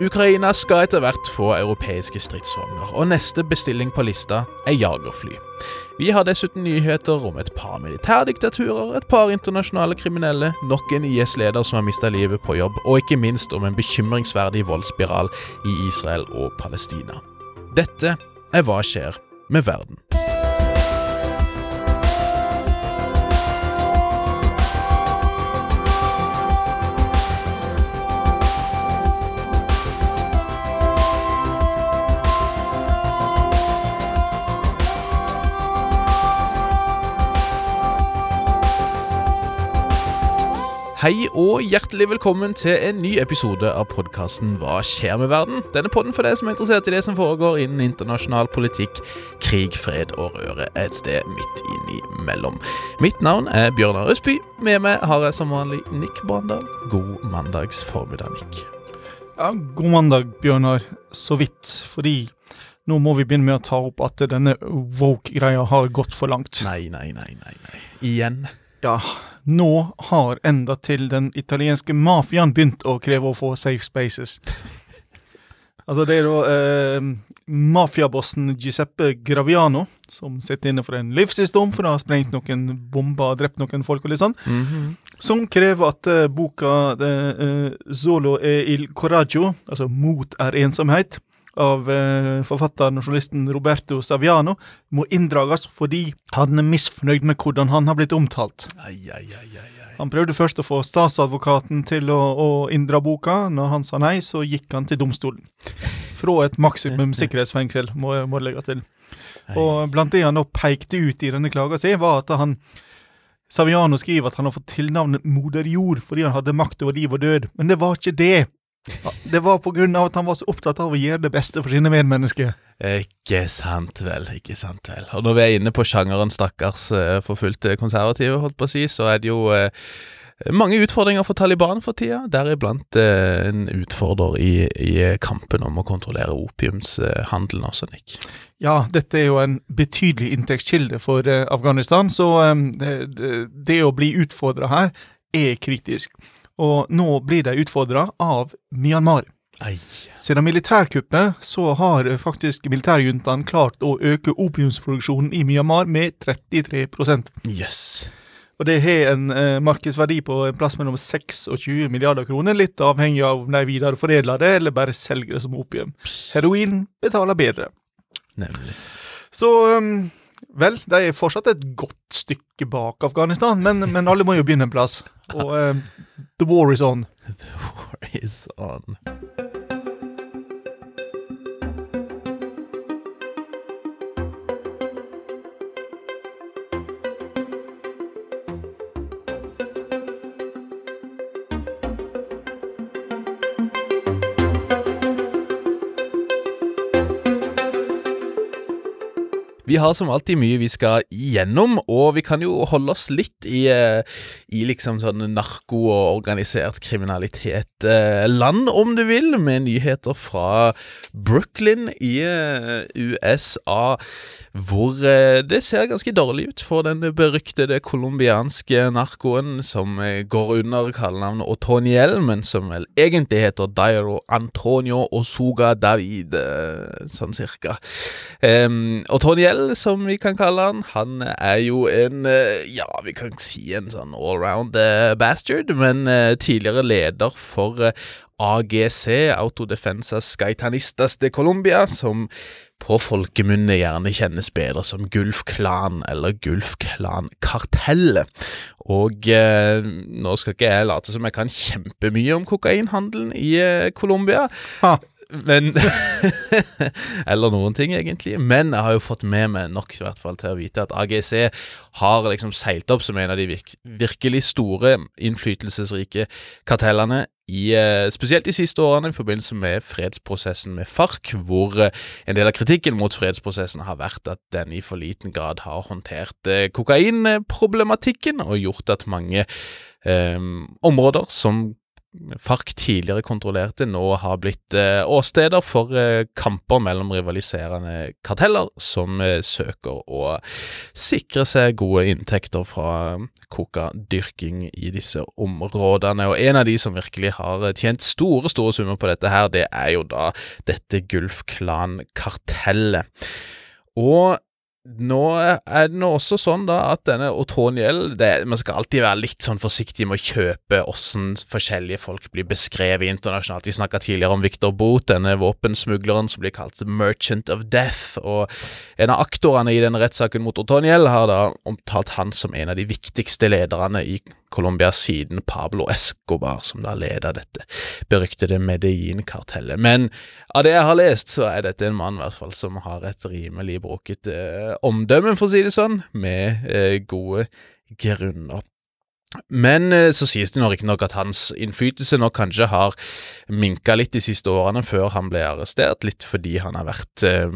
Ukraina skal etter hvert få europeiske stridsvogner, og neste bestilling på lista er jagerfly. Vi har dessuten nyheter om et par militærdiktaturer, et par internasjonale kriminelle, nok en IS-leder som har mista livet på jobb, og ikke minst om en bekymringsverdig voldsspiral i Israel og Palestina. Dette er Hva skjer med verden? Hei og hjertelig velkommen til en ny episode av podkasten Hva skjer med verden? Denne podden for deg som er interessert i det som foregår innen internasjonal politikk, krig, fred og røre et sted midt innimellom. Mitt navn er Bjørnar Østby. Med meg har jeg som vanlig Nick Brandal. God mandags formiddag, Nick. Ja, god mandag, Bjørnar. Så vidt. Fordi nå må vi begynne med å ta opp at denne woke-greia har gått for langt. Nei, nei, nei, nei. nei. Igjen. Ja, nå har enda til den italienske mafiaen begynt å kreve å få safe spaces. altså, det er da eh, mafiabossen Giuseppe Graviano som sitter inne for en livstidsdom for å ha sprengt noen bomber og drept noen folk og litt sånn. Mm -hmm. Som krever at eh, boka eh, Zolo e il coraggio, altså Mot er ensomhet, av eh, forfatteren og journalisten Roberto Saviano må inndrages fordi han er misfornøyd med hvordan han har blitt omtalt. Ai, ai, ai, ai. Han prøvde først å få statsadvokaten til å, å inndra boka. Når han sa nei, så gikk han til domstolen. Fra et maksimum sikkerhetsfengsel, må jeg legge til. Og blant det han da pekte ut i denne klaga si, var at han Saviano skriver at han har fått tilnavnet Moder Jord fordi han hadde makt over liv og død, men det var ikke det. Det var av at han var så opptatt av å gjøre det beste for sine medmennesker. Ikke sant vel, ikke sant vel. Og når vi er inne på sjangeren stakkars eh, forfulgte konservative, holdt på å si, så er det jo eh, mange utfordringer for Taliban for tida, deriblant eh, en utfordrer i, i, kampen om å kontrollere opiumshandelen også, Nick. Ja, dette er jo en betydelig inntektskilde for eh, Afghanistan, så det, det, å bli utfordra her er kritisk og nå blir de utfordra av Myanmar. Ei. Siden militærkuppet så har faktisk militærjuntaen klart å øke opiumsproduksjonen i Myanmar med 33% Yes. Og det har en eh, markedsverdi på en plass mellom 6 og 20 milliarder kroner, litt avhengig av om de videreforedler det eller bare selger det som opium. Heroin betaler bedre. Nemlig. Så um, Vel, de er fortsatt et godt stykke bak Afghanistan, men, men alle må jo begynne en plass. Og uh, the war is on. The war is on. Vi har som alltid mye vi skal igjennom, og vi kan jo holde oss litt i, eh, i liksom sånn narko- og organisert kriminalitet-land, eh, om du vil, med nyheter fra Brooklyn i eh, USA hvor det ser ganske dårlig ut for den beryktede colombianske narkoen som går under kallenavnet Otoniel, men som vel egentlig heter Dairo Antonio Osuga David, sånn cirka. Otoniel, som vi kan kalle han, han er jo en ja, vi kan si en sånn allround bastard, men tidligere leder for AGC, Autodefensas Gaitanistas de Colombia, som på folkemunne gjerne kjennes bedre som Gulfklan eller Gulfklan-kartellet. Og eh, nå skal ikke jeg late som jeg kan kjempemye om kokainhandelen i eh, Colombia. Men Eller noen ting, egentlig. Men jeg har jo fått med meg nok i hvert fall til å vite at AGC har liksom seilt opp som en av de virk virkelig store, innflytelsesrike kartellene i, eh, spesielt de siste årene i forbindelse med fredsprosessen med FARC, hvor eh, en del av kritikken mot fredsprosessen har vært at den i for liten grad har håndtert eh, kokainproblematikken og gjort at mange eh, områder som FARC tidligere kontrollerte, nå har blitt eh, åsteder for eh, kamper mellom rivaliserende karteller som eh, søker å sikre seg gode inntekter fra kokadyrking i disse områdene. Og en av de som virkelig har tjent store, store summer på dette her, det er jo da dette Gulf-klan-kartellet. Og nå er det nå også sånn da at denne Otoniel Man skal alltid være litt sånn forsiktig med å kjøpe åssen forskjellige folk blir beskrevet internasjonalt. Vi snakka tidligere om Victor Boot, denne våpensmugleren som blir kalt Merchant of Death. Og en av aktorene i denne rettssaken mot Otoniel har da omtalt han som en av de viktigste lederne i Colombia siden Pablo Escobar, som da leder dette beryktede Medellin-kartellet. Men av det jeg har lest, så er dette en mann i hvert fall som har et rimelig brukket eh, omdømme, for å si det sånn, med eh, gode grunner. Men eh, så sies det nå riktignok at hans innflytelse nå kanskje har minka litt de siste årene før han ble arrestert, litt fordi han har vært eh,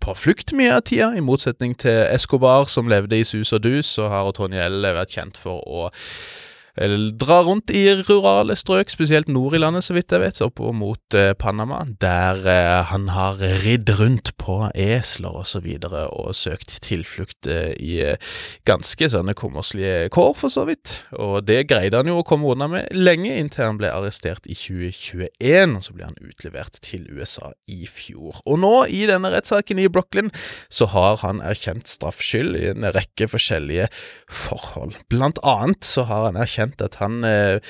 på flukt mye av tida, i motsetning til Escobar, som levde i sus og dus, og har Otoniel vært kjent for å dra rundt i rurale strøk, spesielt nord i landet, så vidt jeg vet, opp mot eh, Panama, der eh, han har ridd rundt på esler og så videre, og søkt tilflukt eh, i eh, ganske sånne kommerslige kår, for så vidt. Og det greide han jo å komme unna med lenge, inntil han ble arrestert i 2021, og så ble han utlevert til USA i fjor. Og nå, i denne rettssaken i Brooklyn, så har han erkjent straffskyld i en rekke forskjellige forhold. Blant annet så har han erkjent at han eh,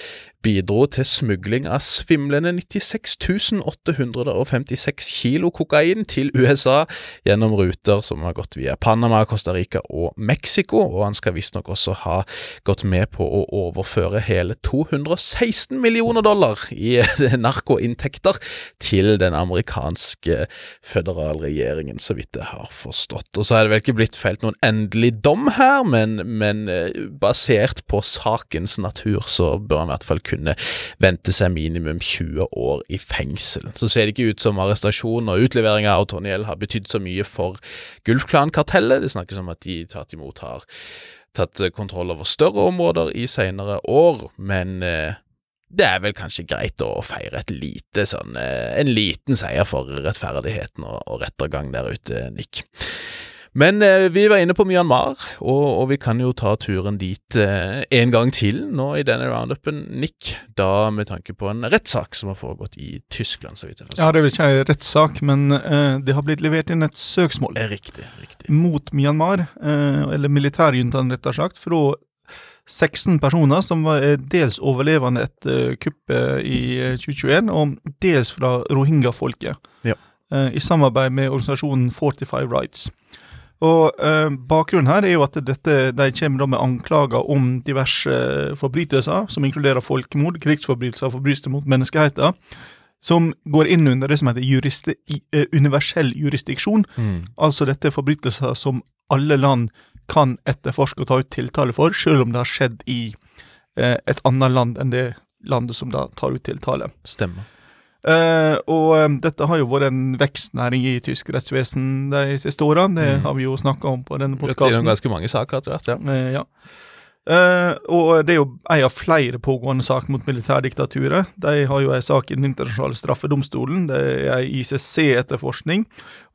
bidro til smugling av svimlende 96 856 kilo kokain til USA gjennom ruter som har gått via Panama, Costa Rica og Mexico, og han skal visstnok også ha gått med på å overføre hele 216 millioner dollar i narkoinntekter til den amerikanske føderalregjeringen, så vidt jeg har forstått. Og så er det vel ikke blitt felt noen endelig dom her, men, men eh, basert på sakens natur så bør han i hvert fall kunne vente seg minimum 20 år i fengsel. Så ser det ikke ut som arrestasjon og utlevering av Toniel har betydd så mye for Gulfklan-kartellet. Det snakkes om at de tatt imot har tatt kontroll over større områder i senere år, men eh, det er vel kanskje greit å feire et lite sånn, eh, en liten seier for rettferdigheten og rettergang der ute, Nick. Men eh, vi var inne på Myanmar, og, og, vi kan jo ta turen dit eh, en gang til nå i denne roundupen, Nick. Da med tanke på en rettssak som har foregått i Tyskland, så vidt jeg forstår. Ja, det er vel ikke en rettssak, men eh, det har blitt levert inn et søksmål. Riktig, riktig. Mot Myanmar, eh, eller militærjuntaen rettere sagt, fra 16 personer som var eh, dels overlevende etter kuppet i 2021, eh, og dels fra rohingya-folket. Ja. I samarbeid med organisasjonen Fortify Rights. Og eh, Bakgrunnen her er jo at dette, de kommer med anklager om diverse eh, forbrytelser, som inkluderer folkemord, krigsforbrytelser og forbrytelser mot menneskeheten, som går inn under det som heter juriste, uh, universell jurisdiksjon. Mm. Altså dette er forbrytelser som alle land kan etterforske og ta ut tiltale for, selv om det har skjedd i eh, et annet land enn det landet som da tar ut tiltale. Stemmer. Uh, og um, dette har jo vært en vekstnæring i tysk rettsvesen de siste årene. Det mm. har vi jo snakka om på denne podkasten. Ganske mange saker etter hvert, ja. Uh, ja. Uh, og det er jo en av flere pågående saker mot militærdiktaturet. De har jo en sak i Den internasjonale straffedomstolen, det er en ICC-etterforskning,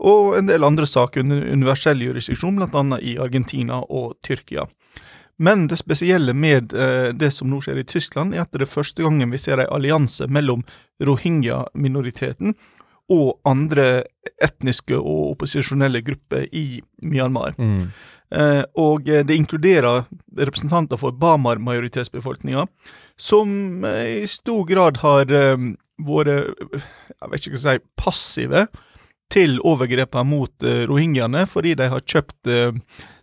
og en del andre saker under universell jurisdiksjon, bl.a. i Argentina og Tyrkia. Men det spesielle med eh, det som nå skjer i Tyskland, er at det er første gangen vi ser en allianse mellom rohingya-minoriteten og andre etniske og opposisjonelle grupper i Myanmar. Mm. Eh, og det inkluderer representanter for Bamar-majoritetsbefolkninga, som eh, i stor grad har eh, vært jeg vet ikke hva si, passive til overgrepene mot eh, rohingyaene, fordi de har kjøpt eh,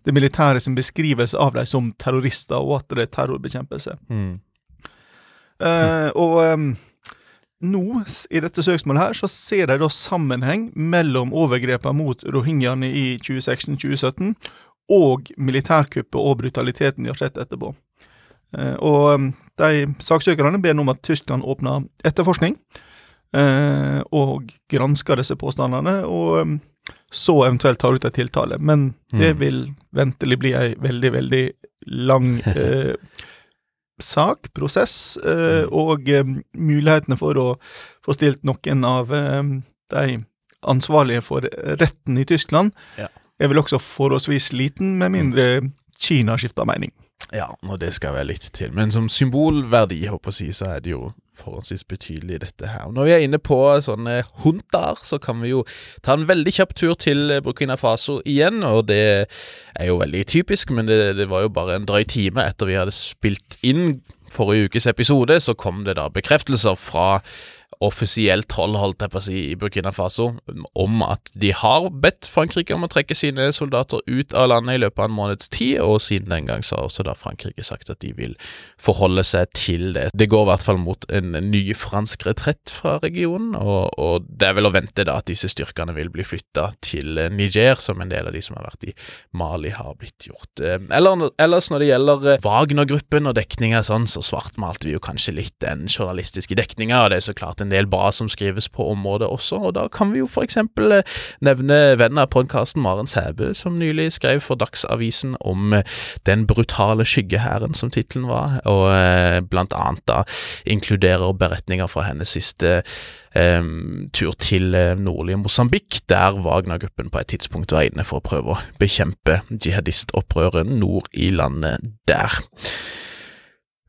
det militære sin beskrivelse av dem som terrorister, og at det er terrorbekjempelse. Mm. Uh, og um, nå, i dette søksmålet her, så ser de da sammenheng mellom overgrepene mot rohingyaene i 2016-2017 og militærkuppet og brutaliteten de har sett etterpå. Uh, og de saksøkerne ber nå om at Tyskland åpner etterforskning, uh, og gransker disse påstandene, og så eventuelt tar ut en tiltale. Men det mm. vil ventelig bli ei veldig, veldig lang eh, sak, prosess, eh, og eh, mulighetene for å få stilt noen av eh, de ansvarlige for retten i Tyskland, Ja. er vel også forholdsvis liten, med mindre Kina skifter mening. Ja, og det skal være litt til. Men som symbolverdi, håper jeg å si, så er det jo forholdsvis betydelig, dette her. Når vi er inne på sånne hunter, så kan vi jo ta en veldig kjapp tur til Burkina Faso igjen. Og det er jo veldig typisk, men det, det var jo bare en drøy time etter vi hadde spilt inn forrige ukes episode, så kom det da bekreftelser fra offisielt hold, holdt jeg på å si, i Burkina Faso, om at de har bedt Frankrike om å trekke sine soldater ut av landet i løpet av en måneds tid, og siden den gang så har også da Frankrike sagt at de vil forholde seg til det. Det går i hvert fall mot en ny fransk retrett fra regionen, og, og det er vel å vente da at disse styrkene vil bli flytta til Niger, som en del av de som har vært i Mali har blitt gjort. Eh, Eller, ellers når det gjelder eh, Wagner-gruppen og dekninga sånn, så svartmalte vi jo kanskje litt den journalistiske dekninga, og det er så klart en del bra som skrives på området også, og da kan vi jo eksempel eh, nevne vennen av podkasten Maren Sæbø, som nylig skrev for Dagsavisen om eh, Den brutale skyggehæren, som tittelen var, og eh, blant annet da inkluderer beretninger fra hennes siste Um, tur til nordlige Mosambik, der Wagner-gruppen på et tidspunkt var inne for å prøve å bekjempe jihadistopprøret nord i landet der.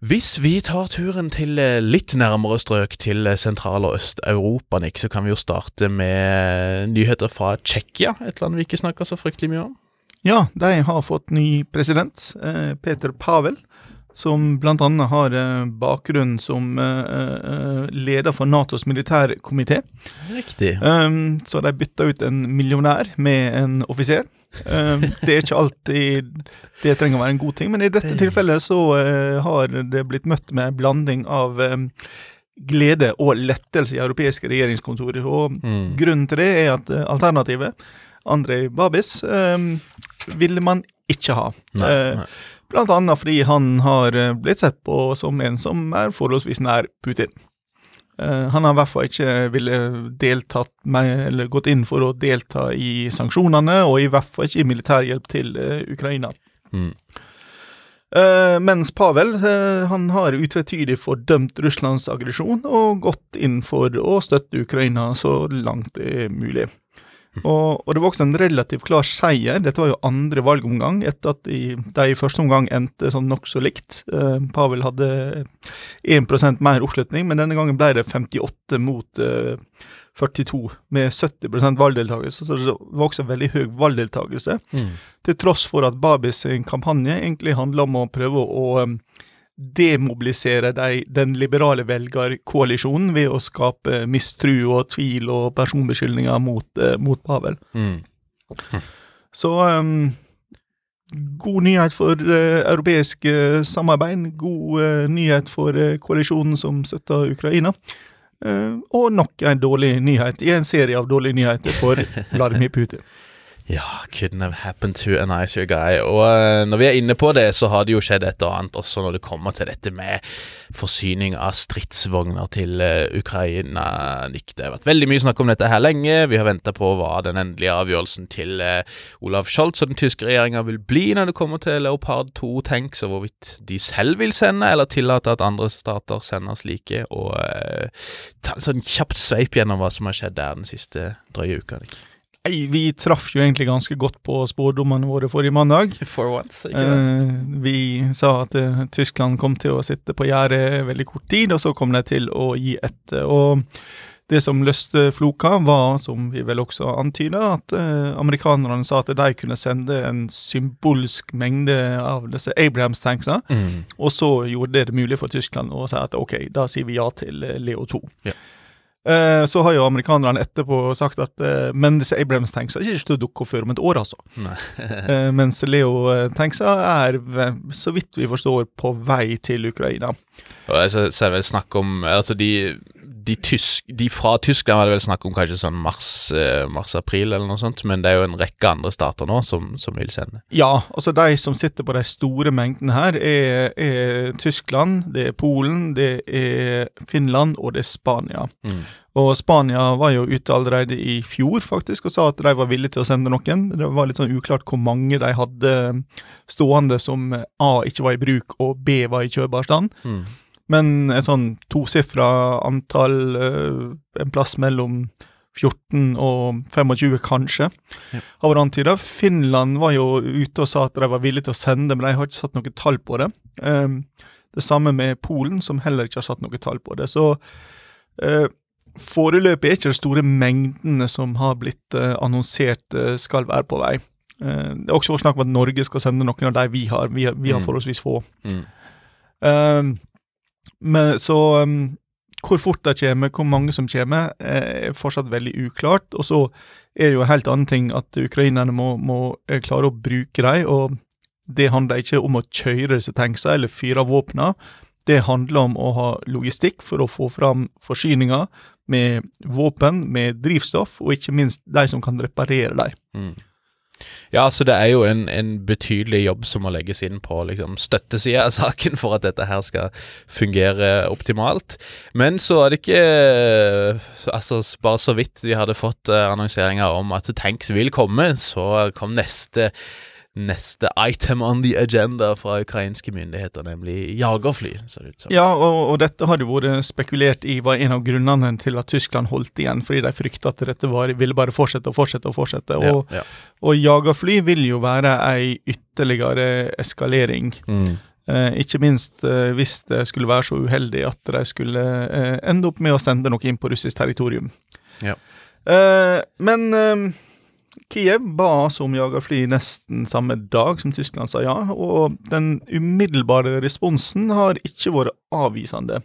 Hvis vi tar turen til eh, litt nærmere strøk, til eh, Sentral- og Øst-Europa, Nick, så kan vi jo starte med nyheter fra Tsjekkia, et land vi ikke snakker så fryktelig mye om. Ja, de har fått ny president, eh, Peter Pavel, som annet har eh, bakgrunn som eh, eh, leder for Natos militærkomité. Riktig. Um, så de bytta ut en millionær med en offiser. Um, det er ikke alltid det trenger å være en god ting, men i dette tilfellet så har det blitt møtt med en blanding av um, glede og lettelse i europeiske regjeringskontorer. Og Mm. grunnen til det er at alternativet, Andrej Babis, ville man ikke ha. Nei, nei. Blant annet fordi han har eh, blitt sett på som en som er forholdsvis nær Putin. Eh, Han har i hvert fall ikke ville deltatt med, eller gått inn for å delta i sanksjonene, og i hvert fall ikke i militærhjelp til eh, Ukraina. Mm. Mens Pavel eh, han har utvetydig fordømt Russlands aggresjon og gått inn for å støtte Ukraina så langt det er mulig. Og, og det var også en relativt klar seier. Dette var jo andre valgomgang, etter at de, de i første omgang endte sånn nokså likt. Uh, Pavel hadde 1% mer oppslutning, men denne gangen ble det 58 mot uh, 42, med 70% valgdeltakelse. Så det var også veldig høy valgdeltakelse Mm. til tross for at Babis kampanje egentlig handler om å prøve å um, demobilisere de, den liberale velgerkoalisjonen ved å skape mistru og tvil og personbeskyldninger mot, eh, mot Pavel. Mm. Så um, god nyhet for uh, europeisk uh, samarbeid, god uh, nyhet for koalisjonen som støtter Ukraina. Og nok en dårlig nyhet i en serie av dårlige nyheter for Vladimir Putin. Ja, couldn't have happened to a nicer guy. Og eh, når vi er inne på det, så har det jo skjedd et og annet også når det kommer til dette med forsyning av stridsvogner til eh, Ukraina. Nick, det har vært veldig mye snakk om dette her lenge. Vi har venta på hva den endelige avgjørelsen til eh, Olav Scholz og den tyske regjeringa vil bli når det kommer til Leopard 2-tanks, og hvorvidt de selv vil sende, eller tillate at andre stater sender slike. Og ta en sånn kjapt sveip gjennom hva som har skjedd der den siste drøye uka. Nick. Nei, vi traff jo egentlig ganske godt på spådommene våre forrige mandag. For once, ikke Eh, vi sa at uh, Tyskland kom til å sitte på gjerdet veldig kort tid, og så kom de til å gi etter. Og det som løste floka, var, som vi vel også antyda, at eh, amerikanerne sa at de kunne sende en symbolsk mengde av disse Abrahams-tanksa, Mm. og så gjorde det det mulig for Tyskland å si at ok, da sier vi ja til eh, Leo 2. Ja. Eh, så har jo amerikanerne etterpå sagt at eh, men disse Abrams-tanksa er ikke til å dukke opp før om et år, altså. Eh, mens Leo-tanksa er, så vidt vi forstår, på vei til Ukraina. Og altså, så er det vel snakk om Altså, de de, tysk, de, fra Tyskland var det vel snakk om kanskje sånn mars-april mars, eller noe sånt, men det er jo en rekke andre stater nå som, som, vil sende. Ja, altså de som sitter på de store mengdene her, er, er Tyskland, det er Polen, det er Finland og det er Spania. Mm. Og Spania var jo ute allerede i fjor faktisk og sa at de var villige til å sende noen. Det var litt sånn uklart hvor mange de hadde stående som A ikke var i bruk og B var i kjørbar stand. Mm. Men et sånn tosifra antall, eh, en plass mellom 14 og 25, kanskje, ja. har vært antyda. Finland var jo ute og sa at de var villige til å sende, men de har ikke satt noe tall på det. Um, det samme med Polen, som heller ikke har satt noe tall på det. Så uh, Foreløpig er ikke det store mengdene som har blitt uh, annonsert skal være på vei. Det er også snakk om at Norge skal sende noen av de vi har. Vi, vi har mm. forholdsvis få. Mm. Uh, men, så um, hvor fort de kommer, hvor mange som kommer, er fortsatt veldig uklart. Og så er det jo en helt annen ting at ukrainerne må, må klare å bruke dem. Og det handler ikke om å kjøre disse tanksa eller fyre av våpnene. Det handler om å ha logistikk for å få fram forsyninger med våpen, med drivstoff, og ikke minst de som kan reparere dem. Mm. Ja, så det er jo en, en, betydelig jobb som må legges inn på liksom, støttesida av saken for at dette her skal fungere optimalt. Men så er det ikke Altså, bare så vidt de hadde fått uh, annonseringer om at tanks vil komme, så kom neste neste item on the agenda fra ukrainske myndigheter, nemlig jagerfly. Ja, og, og dette hadde vært spekulert i var en av grunnene til at Tyskland holdt igjen, fordi de frykta at dette var, ville bare fortsette og fortsette og fortsette. Og, ja, ja. og jagerfly vil jo være ei ytterligere eskalering. Mm. Eh, ikke minst eh, hvis det skulle være så uheldig at de skulle eh, ende opp med å sende noe inn på russisk territorium. Ja. Eh, men eh, Kiev ba oss om jagerfly nesten samme dag som Tyskland sa ja, og den umiddelbare responsen har ikke vært avvisende.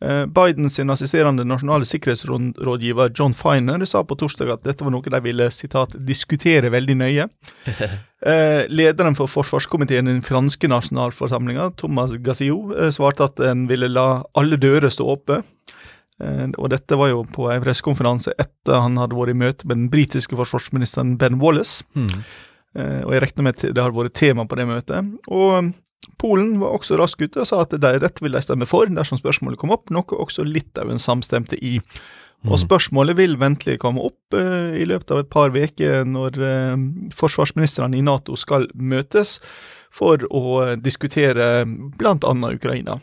Eh, Bidens assisterende nasjonale sikkerhetsrådgiver John Finer sa på torsdag at dette var noe de ville citat, 'diskutere veldig nøye'. Eh, lederen for forsvarskomiteen i den franske nasjonalforsamlinga, Thomas Gassio, eh, svarte at en ville la alle dører stå åpne. Eh, og dette var jo på en pressekonferanse etter han hadde vært i møte med den britiske forsvarsministeren Ben Wallace. Mm. Og jeg regner med at det har vært tema på det møtet. Og Polen var også raskt ute og sa at de rett vil de stemme for dersom spørsmålet kom opp, noe også Litauen samstemte i. Og mm. spørsmålet vil ventelig komme opp uh, i løpet av et par uker når uh, forsvarsministrene i Nato skal møtes for å diskutere annet Ukraina.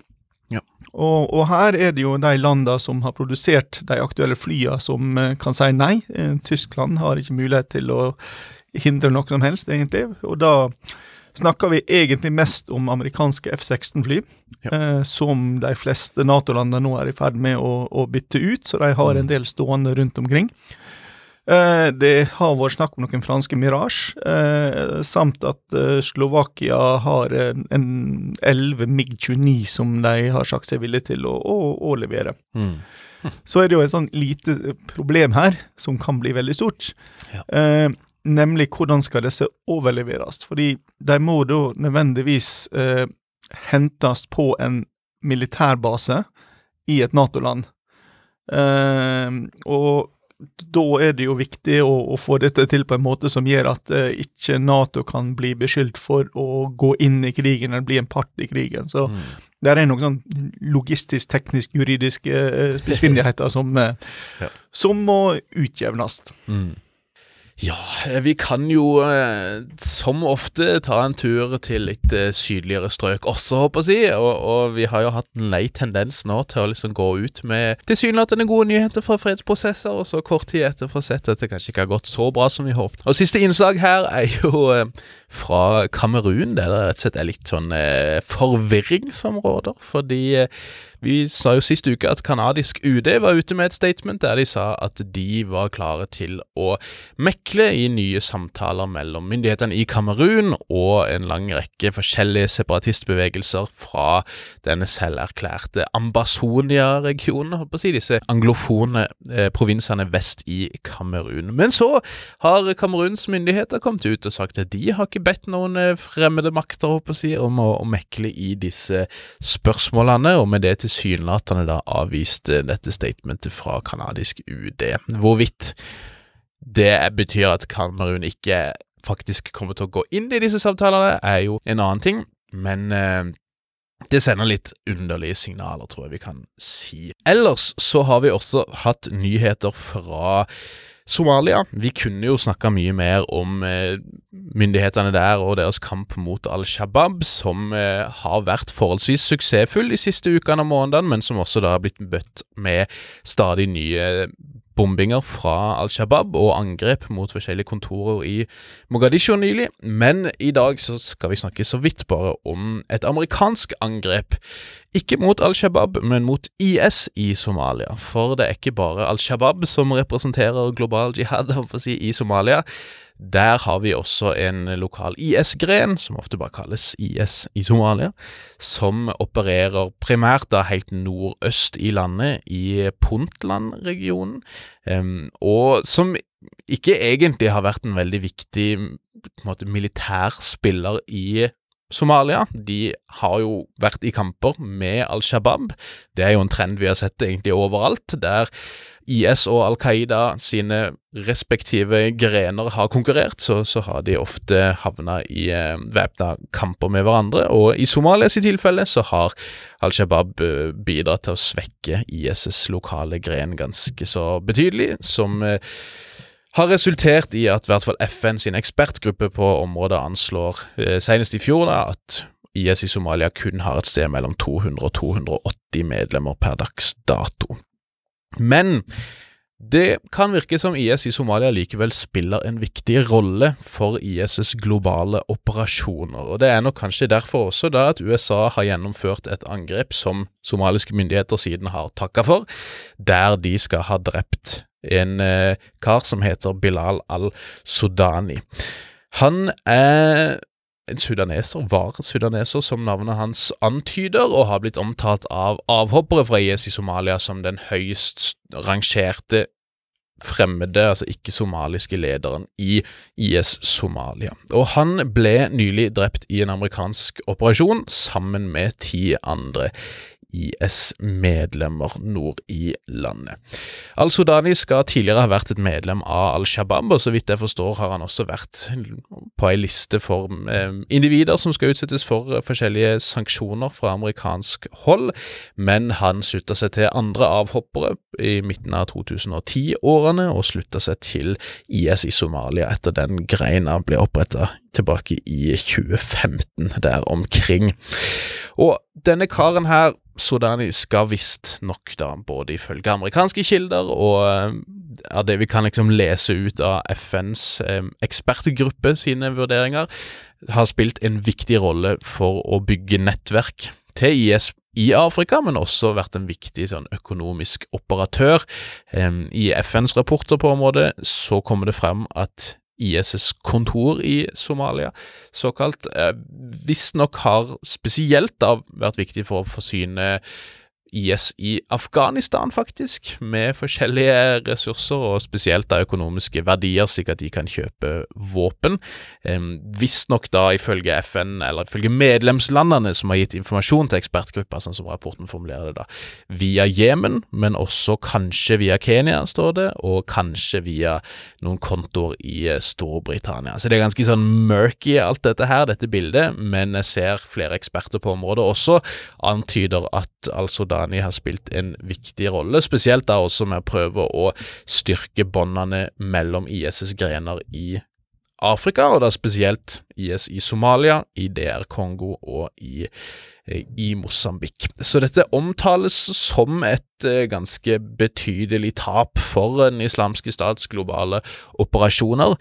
Ja. Og, og, her er det jo de landene som har produsert de aktuelle flyene som uh, kan si nei. Uh, Tyskland har ikke mulighet til å hindre noe som helst, egentlig. Og da snakker vi egentlig mest om amerikanske F-16-fly, ja. eh, som de fleste Nato-landene nå er i ferd med å, å, bytte ut, så de har en mm. del stående rundt omkring. Eh, det har vært snakk om noen franske Mirage, eh, samt at eh, Slovakia har en 11 MiG-29 som de har sagt seg villige til å, å, å levere. Mm. Så er det jo et sånn lite problem her, som kan bli veldig stort. Ja. Eh, nemlig hvordan skal disse overleveres? Fordi de må da nødvendigvis eh, hentes på en militærbase i et Nato-land. Eh, og da er det jo viktig å, å, få dette til på en måte som gjør at eh, ikke Nato kan bli beskyldt for å gå inn i krigen eller bli en part i krigen. Så mm. det er noen sånn logistisk, teknisk, juridiske eh, spissfindigheter som, eh, ja. som må utjevnes. Mm. Ja, vi kan jo eh, som ofte ta en tur til litt eh, sydligere strøk også, håper jeg og, og, vi har jo hatt en lei tendens nå til å liksom gå ut med tilsynelatende gode nyheter fra fredsprosesser, og så kort tid etter få sett at det kanskje ikke har gått så bra som vi håpet. Og siste innslag her er jo eh, fra Kamerun, der det rett og slett er litt sånn forvirringsområder, fordi vi sa jo sist uke at kanadisk UD var ute med et statement der de sa at de var klare til å mekle i nye samtaler mellom myndighetene i Kamerun og en lang rekke forskjellige separatistbevegelser fra denne selverklærte Ambazonia-regionen, holdt på å si, disse anglofone eh, provinsene vest i Kamerun. Men så har Kameruns myndigheter kommet ut og sagt at de har ikke bedt noen eh, fremmede makter holdt på å si, om å, å mekle i disse spørsmålene, og med det til tilsynelatende da avviste dette statementet fra kanadisk UD. Hvorvidt det betyr at Kamerun ikke faktisk kommer til å gå inn i disse samtalene, er jo en annen ting, men eh, det sender litt underlige signaler, tror jeg vi kan si. Ellers så har vi også hatt nyheter fra Somalia. Vi kunne jo snakka mye mer om eh, myndighetene der og deres kamp mot Al Shabaab, som eh, har vært forholdsvis suksessfull de siste ukene og månedene, men som også da har blitt bøtt med stadig nye bombinger fra Al Shabaab og angrep mot forskjellige kontorer i Mogadishu nylig. Men i dag så skal vi snakke så vidt bare om et amerikansk angrep. Ikke mot Al Shabaab, men mot IS i Somalia. For det er ikke bare Al Shabaab som representerer global jihad si, i Somalia. Der har vi også en lokal IS-gren, som ofte bare kalles IS i Somalia, som opererer primært da helt nordøst i landet, i Puntland-regionen, og som ikke egentlig har vært en veldig viktig en militær spiller i Somalia. De har jo vært i kamper med Al Shabaab. Det er jo en trend vi har sett egentlig overalt, der IS og Al Qaida sine respektive grener har konkurrert, så, så har de ofte havna i eh, væpna kamper med hverandre. Og i Somalias tilfelle så har Al Shabaab eh, bidratt til å svekke IS' lokale gren ganske så betydelig, som eh, har resultert i at i hvert fall FN sin ekspertgruppe på området anslår, eh, senest i fjor, da, at IS i Somalia kun har et sted mellom 200 og 280 medlemmer per dags dato. Men det kan virke som IS i Somalia likevel spiller en viktig rolle for IS' globale operasjoner, og det er nok kanskje derfor også da at USA har gjennomført et angrep som somaliske myndigheter siden har takka for, der de skal ha drept en eh, kar som heter Bilal al-Sudani. Han er en sudaneser, var sudaneser, som navnet hans antyder, og har blitt omtalt av avhoppere fra IS i Somalia som den høyest rangerte fremmede, altså ikke-somaliske lederen i IS Somalia. Og han ble nylig drept i en amerikansk operasjon sammen med ti andre IS-medlemmer nord i landet. Al-Sudani skal tidligere ha vært et medlem av Al Shabaab, og så vidt jeg forstår har han også vært på ei liste for eh, individer som skal utsettes for eh, forskjellige sanksjoner fra amerikansk hold, men han slutta seg til andre avhoppere i midten av 2010-årene, og slutta seg til IS i Somalia etter den greina ble oppretta tilbake i 2015, der omkring. Og denne karen her, Sodani, skal visstnok, da, både ifølge amerikanske kilder og eh, av det vi kan liksom lese ut av FNs eh, ekspertgruppe sine vurderinger, har spilt en viktig rolle for å bygge nettverk til IS i Afrika, men også vært en viktig sånn, økonomisk operatør. Eh, I FNs rapporter på området så kommer det frem at ISs kontor i Somalia, såkalt, eh, visstnok har spesielt da vært viktig for å forsyne IS i Afghanistan, faktisk, med forskjellige ressurser, og spesielt da økonomiske verdier, slik at de kan kjøpe våpen. Visstnok da ifølge FN, eller ifølge medlemslandene som har gitt informasjon til ekspertgruppa, sånn som rapporten formulerer det, da, via Jemen, men også kanskje via Kenya, står det, og kanskje via noen kontoer i eh, Storbritannia. Så det er ganske sånn murky alt dette her, dette bildet, men jeg ser flere eksperter på området også antyder at altså da Ghani har spilt en viktig rolle, spesielt da også med å prøve å styrke båndene mellom ISs grener i Afrika, og da spesielt IS i Somalia, i DR Kongo og i, i Mosambik. Så dette omtales som et eh, ganske betydelig tap for Den islamske stats globale operasjoner.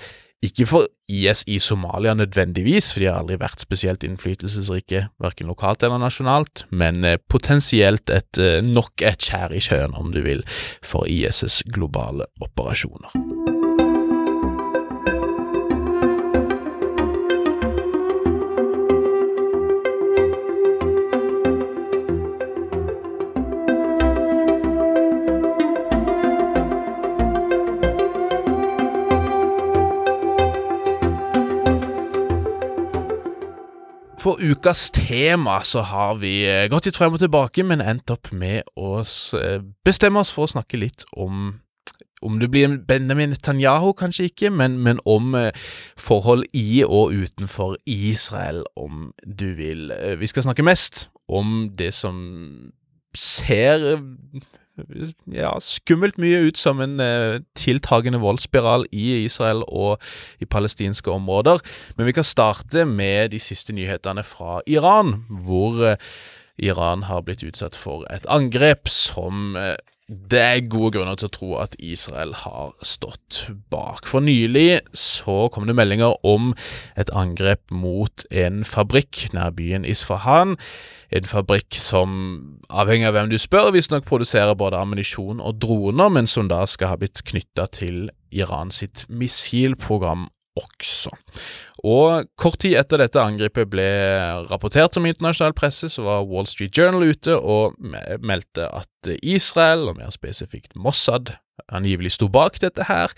Ikke for IS i Somalia nødvendigvis, for de har aldri vært spesielt innflytelsesrike, verken lokalt eller nasjonalt, men eh, potensielt et, eh, nok et skjær i sjøen, om du vil, for IS' globale operasjoner. For ukas tema så har vi eh, gått litt frem og tilbake, men endt opp med å eh, bestemme oss for å snakke litt om om det blir Benjamin Netanyahu, kanskje ikke, men, men om eh, forhold i og utenfor Israel, om du vil. Vi skal snakke mest om det som ser ja, skummelt mye ut som en eh, tiltagende voldsspiral i Israel og i palestinske områder. Men vi kan starte med de siste nyhetene fra Iran, hvor eh, Iran har blitt utsatt for et angrep som eh, det er gode grunner til å tro at Israel har stått bak. For nylig så kom det meldinger om et angrep mot en fabrikk nær byen Isfahan. En fabrikk som, avhengig av hvem du spør, visstnok produserer både ammunisjon og droner, men som da skal ha blitt knytta til Iran sitt missilprogram også. Og kort tid etter dette angrepet ble rapportert om internasjonal presse, så var Wall Street Journal ute og meldte at Israel, og mer spesifikt Mossad, angivelig sto bak dette her.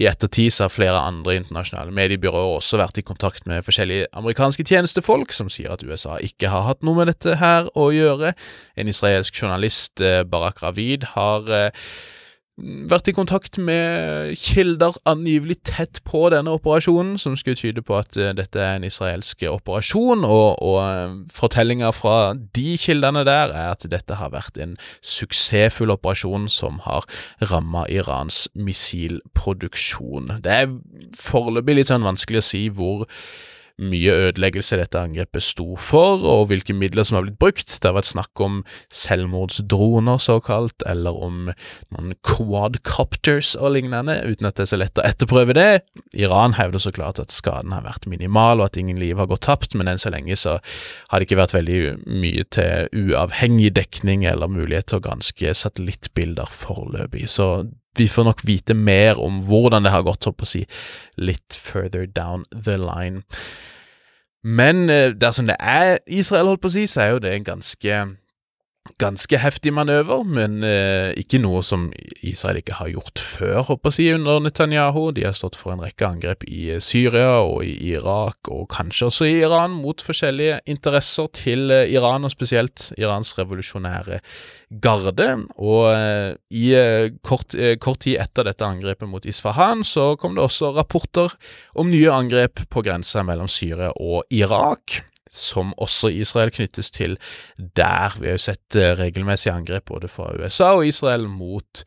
I ettertid så har flere andre internasjonale mediebyråer også vært i kontakt med forskjellige amerikanske tjenestefolk, som sier at USA ikke har hatt noe med dette her å gjøre. En israelsk journalist, eh, Barak Ravid, har eh, vært i kontakt med kilder angivelig tett på denne operasjonen, som skulle tyde på at uh, dette er en israelsk operasjon, og, og uh, fortellinga fra de kildene der er at dette har vært en suksessfull operasjon som har ramma Irans missilproduksjon. Det er foreløpig litt sånn vanskelig å si hvor mye ødeleggelse dette angrepet sto for, og hvilke midler som har blitt brukt. Det har vært snakk om selvmordsdroner, såkalt, eller om noen quadcopters og lignende, uten at det er så lett å etterprøve det. Iran hevder så klart at skaden har vært minimal, og at ingen liv har gått tapt, men enn så lenge så har det ikke vært veldig mye til uavhengig dekning eller mulighet til å granske satellittbilder foreløpig. Så vi får nok vite mer om hvordan det har gått, holdt på å si, litt further down the line. Men eh, dersom det er Israel, holdt på å si, så er jo det en ganske ganske heftig manøver, men eh, ikke noe som Israel ikke har gjort før, håper jeg, under Netanyahu. De har stått for en rekke angrep i eh, Syria og i Irak, og kanskje også i Iran, mot forskjellige interesser til eh, Iran, og spesielt Irans revolusjonære garde. Og eh, i eh, kort, eh, kort, tid etter dette angrepet mot Isfahan, så kom det også rapporter om nye angrep på grensa mellom Syria og Irak som også Israel knyttes til der. Vi har jo sett eh, regelmessige angrep både fra USA og Israel mot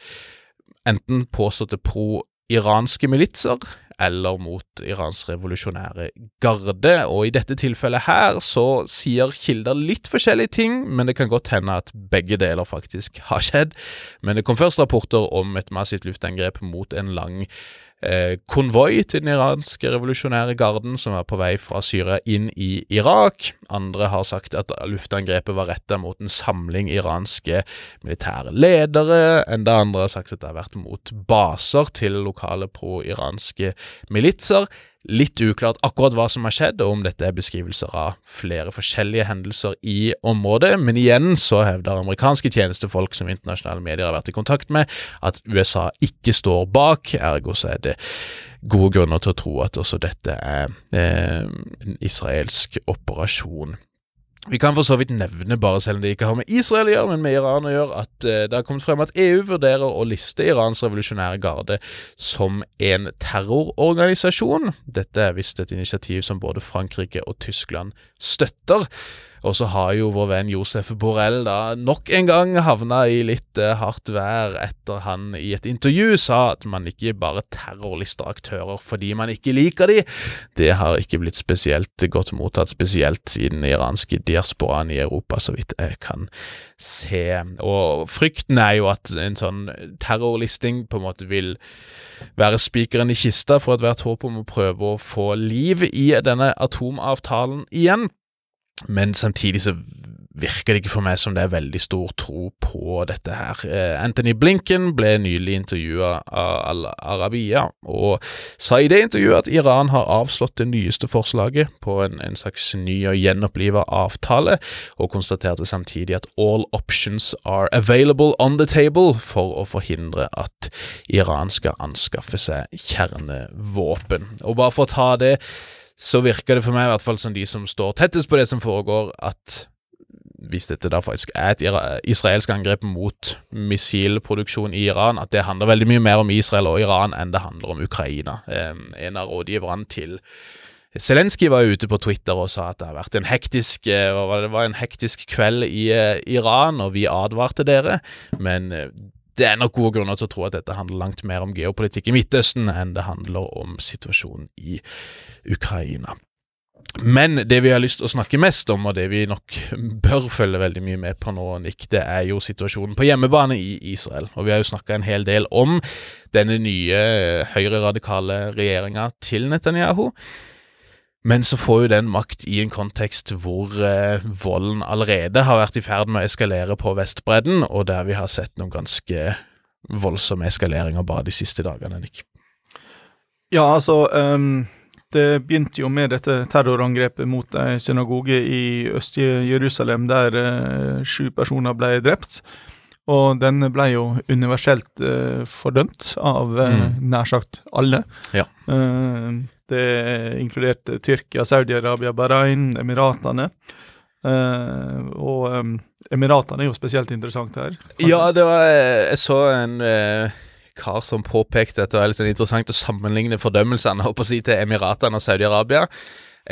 enten påståtte pro-iranske militser eller mot Irans revolusjonære garde, og i dette tilfellet her så sier kilder litt forskjellige ting, men det kan godt hende at begge deler faktisk har skjedd. Men det kom først rapporter om et massivt luftangrep mot en lang eh, konvoi til den iranske revolusjonære garden som var på vei fra Syria inn i Irak. Andre har sagt at luftangrepet var retta mot en samling iranske militære ledere. Enda andre har sagt at det har vært mot baser til lokale pro-iranske militser. Litt uklart akkurat hva som har skjedd, og om dette er beskrivelser av flere forskjellige hendelser i området, men igjen så hevder amerikanske tjenestefolk som internasjonale medier har vært i kontakt med, at USA ikke står bak, ergo så er det gode grunner til å tro at også dette er eh, en israelsk operasjon. Vi kan for så vidt nevne, bare selv om det ikke har med Israel å gjøre, men med Iran å gjøre, at uh, det har kommet frem at EU vurderer å liste Irans revolusjonære garde som en terrororganisasjon. Dette er visst et initiativ som både Frankrike og Tyskland støtter. Og så har jo vår venn Josef Borrell da nok en gang havna i litt uh, hardt vær etter han i et intervju sa at man ikke bare terrorlister aktører fordi man ikke liker de. Det har ikke blitt spesielt godt mottatt, spesielt i den iranske diasporaen i Europa, så vidt jeg kan se. Og frykten er jo at en sånn terrorlisting på en måte vil være spikeren i kista for ethvert håp om å prøve å få liv i denne atomavtalen igjen. Men samtidig så virker det ikke for meg som det er veldig stor tro på dette her. Eh, Anthony Blinken ble nylig intervjua av Al Arabia, og sa i det intervjuet at Iran har avslått det nyeste forslaget på en, en slags ny og gjenoppliva avtale, og konstaterte samtidig at all options are available on the table for å forhindre at Iran skal anskaffe seg kjernevåpen. Og bare for å ta det så virker det for meg, i hvert fall som de som står tettest på det som foregår, at hvis dette da faktisk er et israelsk angrep mot missilproduksjon i Iran, at det handler veldig mye mer om Israel og Iran enn det handler om Ukraina. En av rådgiverne til Zelenskyj var ute på Twitter og sa at det har vært en hektisk, eh, det var en hektisk kveld i eh, Iran, og vi advarte dere, men eh, det er nok gode grunner til å tro at dette handler langt mer om geopolitikk i Midtøsten enn det handler om situasjonen i Ukraina. Men det vi har lyst til å snakke mest om, og det vi nok bør følge veldig mye med på nå, Nick, det er jo situasjonen på hjemmebane i Israel. Og vi har jo snakka en hel del om denne nye høyreradikale regjeringa til Netanyahu. Men så får jo den makt i en kontekst hvor eh, volden allerede har vært i ferd med å eskalere på Vestbredden, og der vi har sett noen ganske voldsomme eskaleringer bare de siste dagene, Nick. Ja, altså um, Det begynte jo med dette terrorangrepet mot ei synagoge i Øst-Jerusalem, der uh, sju personer ble drept. Og den ble jo universelt uh, fordømt av uh, mm. nær sagt alle. Ja. Uh, det inkluderte Tyrkia, Saudi-Arabia, Bahrain, Emiratene. Og um, Emiratene er jo spesielt interessant her. Kanskje? Ja, det var Jeg så en kar som påpekte at det var litt sånn interessant å sammenligne fordømmelsene å si, til Emiratene og Saudi-Arabia.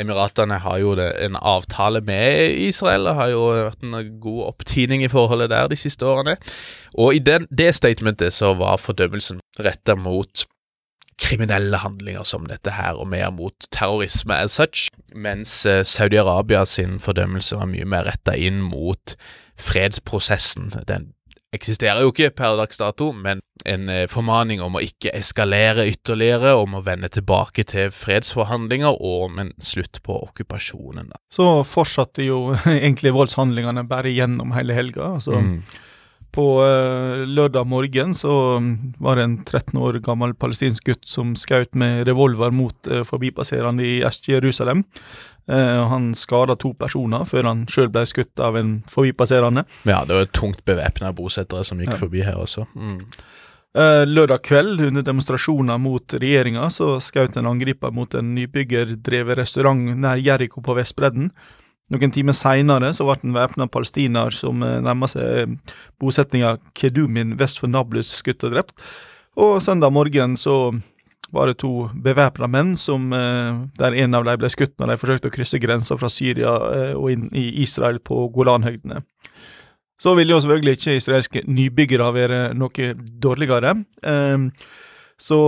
Emiratene har jo det, en avtale med Israel og har jo vært en god opptining i forholdet der de siste årene. Og i den, det statementet så var fordømmelsen retta mot kriminelle handlinger som dette her, og mer mot terrorisme as such, mens eh, Saudi-Arabia sin fordømmelse var mye mer retta inn mot fredsprosessen. Den eksisterer jo ikke per dags dato, men en eh, formaning om å ikke eskalere ytterligere, om å vende tilbake til fredsforhandlinger og om en slutt på okkupasjonen. Så fortsatte jo egentlig voldshandlingene bare gjennom hele helga. altså mm. På uh, lørdag morgen så mm, var det en 13 år gammel palestinsk gutt som skjøt med revolver mot uh, forbipasserende i Øst-Jerusalem. Uh, han skada to personer før han sjøl ble skutt av en forbipasserende. Ja, det var tungt bevæpna bosettere som gikk ja. forbi her også. Mm. Lørdag kveld, under demonstrasjoner mot regjeringa, så skjøt en angriper mot en nybyggerdrevet restaurant nær Jeriko på Vestbredden. Noen timer seinere ble en væpna palestiner som nærmer nærma seg eh, bosetninga Kedumin vest for Nablus, skutt og drept. Og søndag morgen så var det to bevæpna menn som, eh, der en av dem ble skutt når de forsøkte å krysse grensa fra Syria og inn i Israel på Golanhøydene. Så ville jo selvfølgelig ikke israelske nybyggere være noe dårligere. Så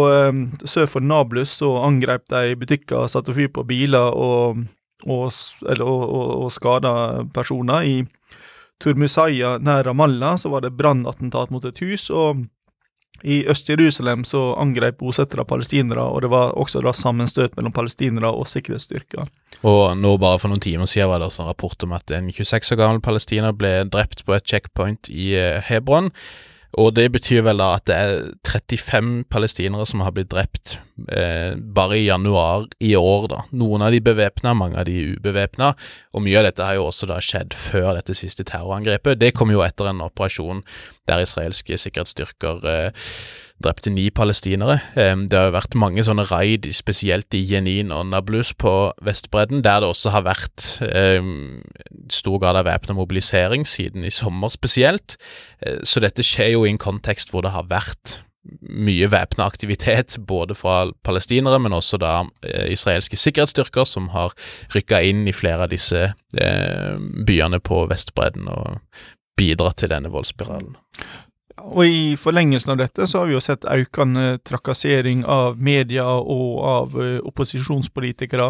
sør for Nablus så angrep de butikker, satte fyr på biler og og, eller, og, og skada personer. I Turmusaya nær Ramallah så var det brannattentat mot et hus, og i Øst-Jerusalem så angrep bosettere palestinere, og det var også da sammenstøt mellom palestinere og sikkerhetsstyrker. Og nå bare for noen timer siden var det også en rapport om at en 26 år gammel palestiner ble drept på et checkpoint i eh, Hebron. Og det betyr vel da at det er 35 palestinere som har blitt drept eh, bare i januar i år, da. Noen av de bevæpna, mange av de ubevæpna, og mye av dette har jo også da skjedd før dette siste terrorangrepet. Det kom jo etter en operasjon der israelske sikkerhetsstyrker eh, drepte ni palestinere. Det har jo vært mange sånne raid, spesielt i Jenin og Nablus på Vestbredden, der det også har vært stor grad av væpna mobilisering siden i sommer spesielt. Eh, så dette skjer jo i en kontekst hvor det har vært mye væpna aktivitet, både fra palestinere, men også da eh, israelske sikkerhetsstyrker, som har rykka inn i flere av disse eh, byene på Vestbredden og bidratt til denne voldsspiralen. Og i forlengelsen av dette så har vi jo sett økende trakassering av media og av uh, opposisjonspolitikere,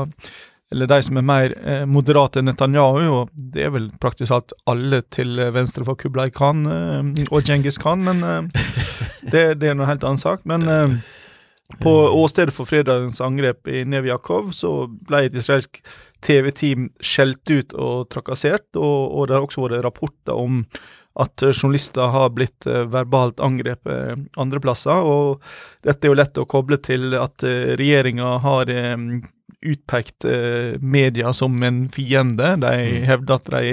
eller de som er mer uh, moderate enn Netanyahu, og det er vel praktisk alt alle til venstre for Kublai Khan og Djengis Khan, men det, det, er noe helt annen sak. Men på åstedet for fredagens angrep i Nevjakov så ble et israelsk TV-team skjelt ut og trakassert, og, og det har også vært rapporter om at journalister har blitt eh, verbalt angrepet andre plasser, og dette er jo lett å koble til at eh, regjeringa har eh, utpekt media som en fiende. De mm. hevder at de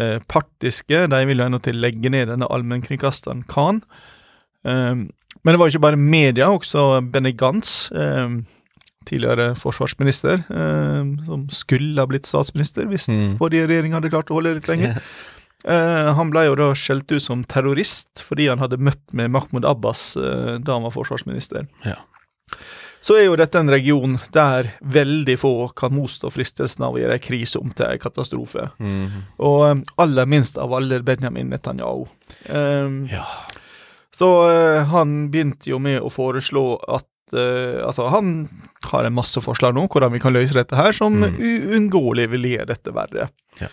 er partiske, de vil jo endatil legge ned denne allmennkringkasteren Khan. Men det var ikke bare media, også Benny Gantz tidligere forsvarsminister, eh, som skulle ha blitt statsminister hvis Mm. forrige regjering hadde klart å holde litt lenger. Eh, han ble jo da skjelt ut som terrorist fordi han hadde møtt med Mahmoud Abbas eh, da han var forsvarsminister. Ja. Så er jo dette en region der veldig få kan motstå fristelsen av å gjøre en krise om til en katastrofe. Mm. Og eh, aller minst av alle Benjamin Netanyahu. Um, Ja. så uh, han begynte jo med å foreslå at Altså, han har en masse forslag nå hvordan vi kan løse dette her, som Mm. uunngåelig vil gjøre dette verre. Ja.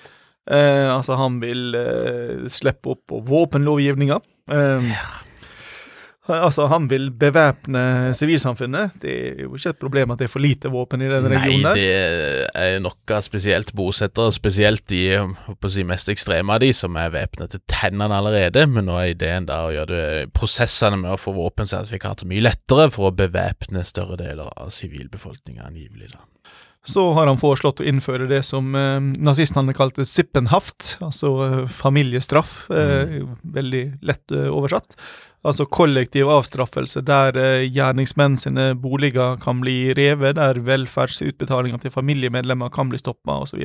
Eh, altså, han vil eh, slippe opp på våpenlovgivninga. Eh, Altså, han vil bevæpne sivilsamfunnet. Det er jo ikke et problem at det er for lite våpen i denne regionen. der. det er noe spesielt bosettere, spesielt de si, mest ekstreme av de, som er væpnet til tennene allerede. Men nå er ideen da å gjøre det, prosessene med å få våpensertifikater mye lettere for å bevæpne større deler av sivilbefolkninga, angivelig. da. Så har han foreslått å innføre det som eh, nazistene kalte sippenhaft, altså eh, familiestraff. Eh, Veldig lett eh, oversatt. Altså kollektiv avstraffelse der eh, gjerningsmenn sine boliger kan bli revet, der velferdsutbetalinger til familiemedlemmer kan bli stoppa, osv.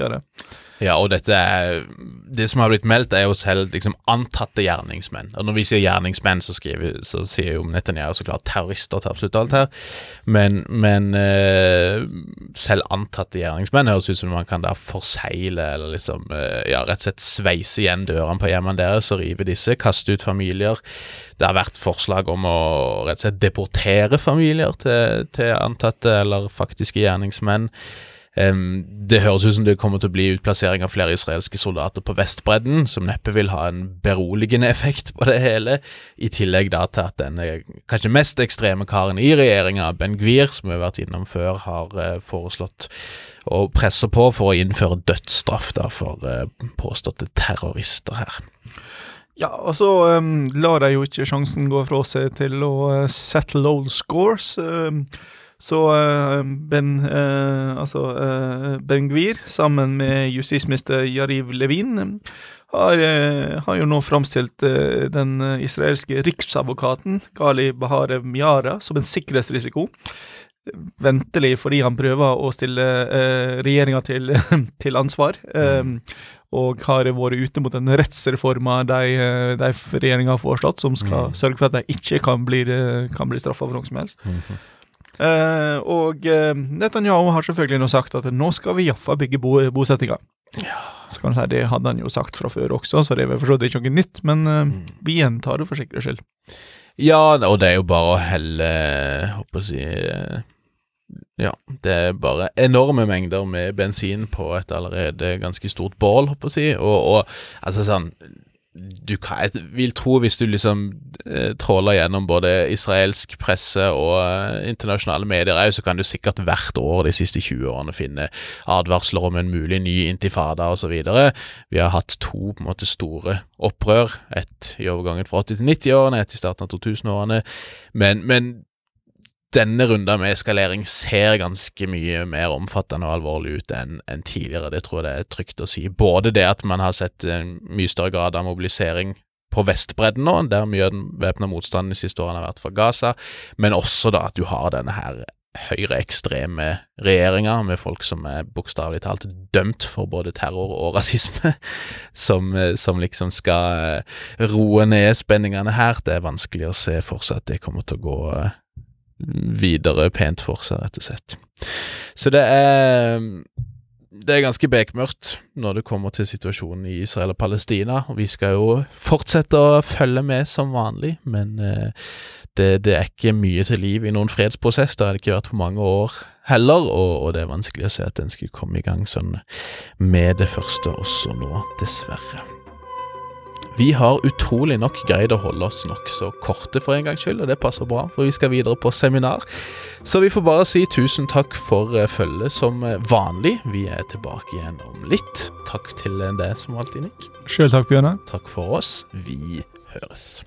Ja, og dette er Det som har blitt meldt, er jo selv liksom antatte gjerningsmenn. Og når vi sier gjerningsmenn, så, skriver, så sier jo Netanyahu så klart terrorister til absolutt alt her. Men, men uh, selv antatte gjerningsmenn høres ut som man kan da forsegle, eller liksom uh, Ja, rett og slett sveise igjen dørene på hjemmene deres og rive disse, kaste ut familier. Det har vært forslag om å rett og slett deportere familier til, til antatte eller faktiske gjerningsmenn. Det høres ut som det kommer til å bli utplassering av flere israelske soldater på Vestbredden, som neppe vil ha en beroligende effekt på det hele, i tillegg da til at den kanskje mest ekstreme karen i regjeringa, Ben Gvir, som vi har vært innom før, har eh, foreslått å presse på for å innføre dødsstraff da for eh, påståtte terrorister her. Ja, og så um, lar de jo ikke sjansen gå fra seg til å eh, settle old scores. Um, så eh, Ben eh, altså eh, Ben Gvir, sammen med justisminister Yariv Levin, har, eh, har jo nå framstilt eh, den eh, israelske riksadvokaten Gali Baharev Miara som en sikkerhetsrisiko. Ventelig fordi han prøver å stille eh, regjeringa til, til ansvar. Um, og har vært ute mot den rettsreforma de, eh, de regjeringa har foreslått, som skal Mm. sørge for at de ikke kan bli, eh, kan bli straffa for noe som helst. Eh, og eh, Netanyahu har selvfølgelig nå sagt at nå skal vi iallfall bygge bo bosettinga. Så kan du si Det hadde han jo sagt fra før også, så det er for så vidt ikke noe nytt, men eh, Mm. vi gjentar det for sikkerhets skyld. Ja, og det er jo bare å helle Håper å si eh, Ja, det er bare enorme mengder med bensin på et allerede ganske stort bål, håper jeg å si. Og, og altså sånn du kan, jeg vil tro hvis du liksom eh, tråler gjennom både israelsk presse og eh, internasjonale medier, òg, så kan du sikkert hvert år de siste 20 årene finne advarsler om en mulig ny intifada osv. Vi har hatt to på en måte store opprør, ett i overgangen fra 80- til 90-årene, ett i starten av 2000-årene, men, men denne runden med eskalering ser ganske mye mer omfattende og alvorlig ut enn en tidligere. Det tror jeg det er trygt å si. Både det at man har sett en mye større grad av mobilisering på Vestbredden nå, der mye av den væpna motstanden de siste årene har vært fra Gaza, men også da at du har denne her høyreekstreme regjeringa med folk som er bokstavelig talt dømt for både terror og rasisme, som, eh, som liksom skal eh, roe ned spenningene her. Det er vanskelig å se for seg at det kommer til å gå eh, videre pent for seg, rett og slett. Så det er det er ganske bekmørkt når det kommer til situasjonen i Israel og Palestina. og Vi skal jo fortsette å følge med som vanlig, men eh, det, det er ikke mye til liv i noen fredsprosess. Det har det ikke vært på mange år heller, og, og det er vanskelig å se at den skulle komme i gang sånn med det første også nå, dessverre. Vi har utrolig nok greid å holde oss nokså korte for en gangs skyld, og det passer bra, for vi skal videre på seminar. Så vi får bare si tusen takk for eh, følget som eh, vanlig. Vi er tilbake igjen om litt. Takk til deg som alltid, Nick. Sjøl takk, Bjørnar. Takk for oss. Vi høres.